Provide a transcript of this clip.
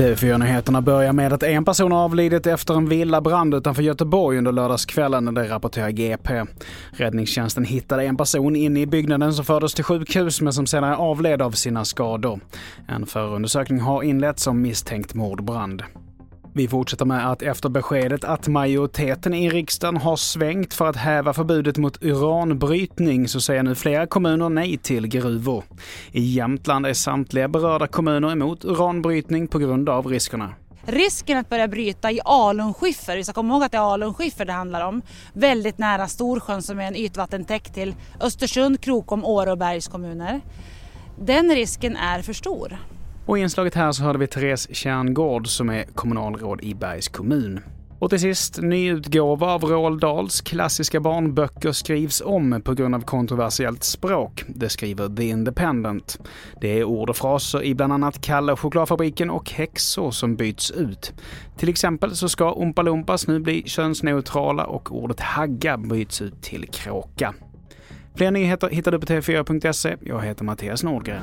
TV4-nyheterna börjar med att en person avlidit efter en villabrand utanför Göteborg under lördagskvällen, det rapporterar GP. Räddningstjänsten hittade en person inne i byggnaden som fördes till sjukhus men som senare avled av sina skador. En förundersökning har inletts om misstänkt mordbrand. Vi fortsätter med att efter beskedet att majoriteten i riksdagen har svängt för att häva förbudet mot uranbrytning så säger nu flera kommuner nej till gruvor. I Jämtland är samtliga berörda kommuner emot uranbrytning på grund av riskerna. Risken att börja bryta i alunskiffer, vi ska komma ihåg att det är alunskiffer det handlar om, väldigt nära Storsjön som är en ytvattentäkt till Östersund, Krokom, Åre och Bergs kommuner. Den risken är för stor. Och i inslaget här så hörde vi Therese Kärngård som är kommunalråd i Bergs kommun. Och till sist, ny utgåva av Roald Dahls klassiska barnböcker skrivs om på grund av kontroversiellt språk. Det skriver The Independent. Det är ord och fraser i bland annat Kalle och chokladfabriken och häxor som byts ut. Till exempel så ska Oompa Loompas nu bli könsneutrala och ordet hagga byts ut till kråka. Fler nyheter hittar du på tv4.se. Jag heter Mattias Nordgren.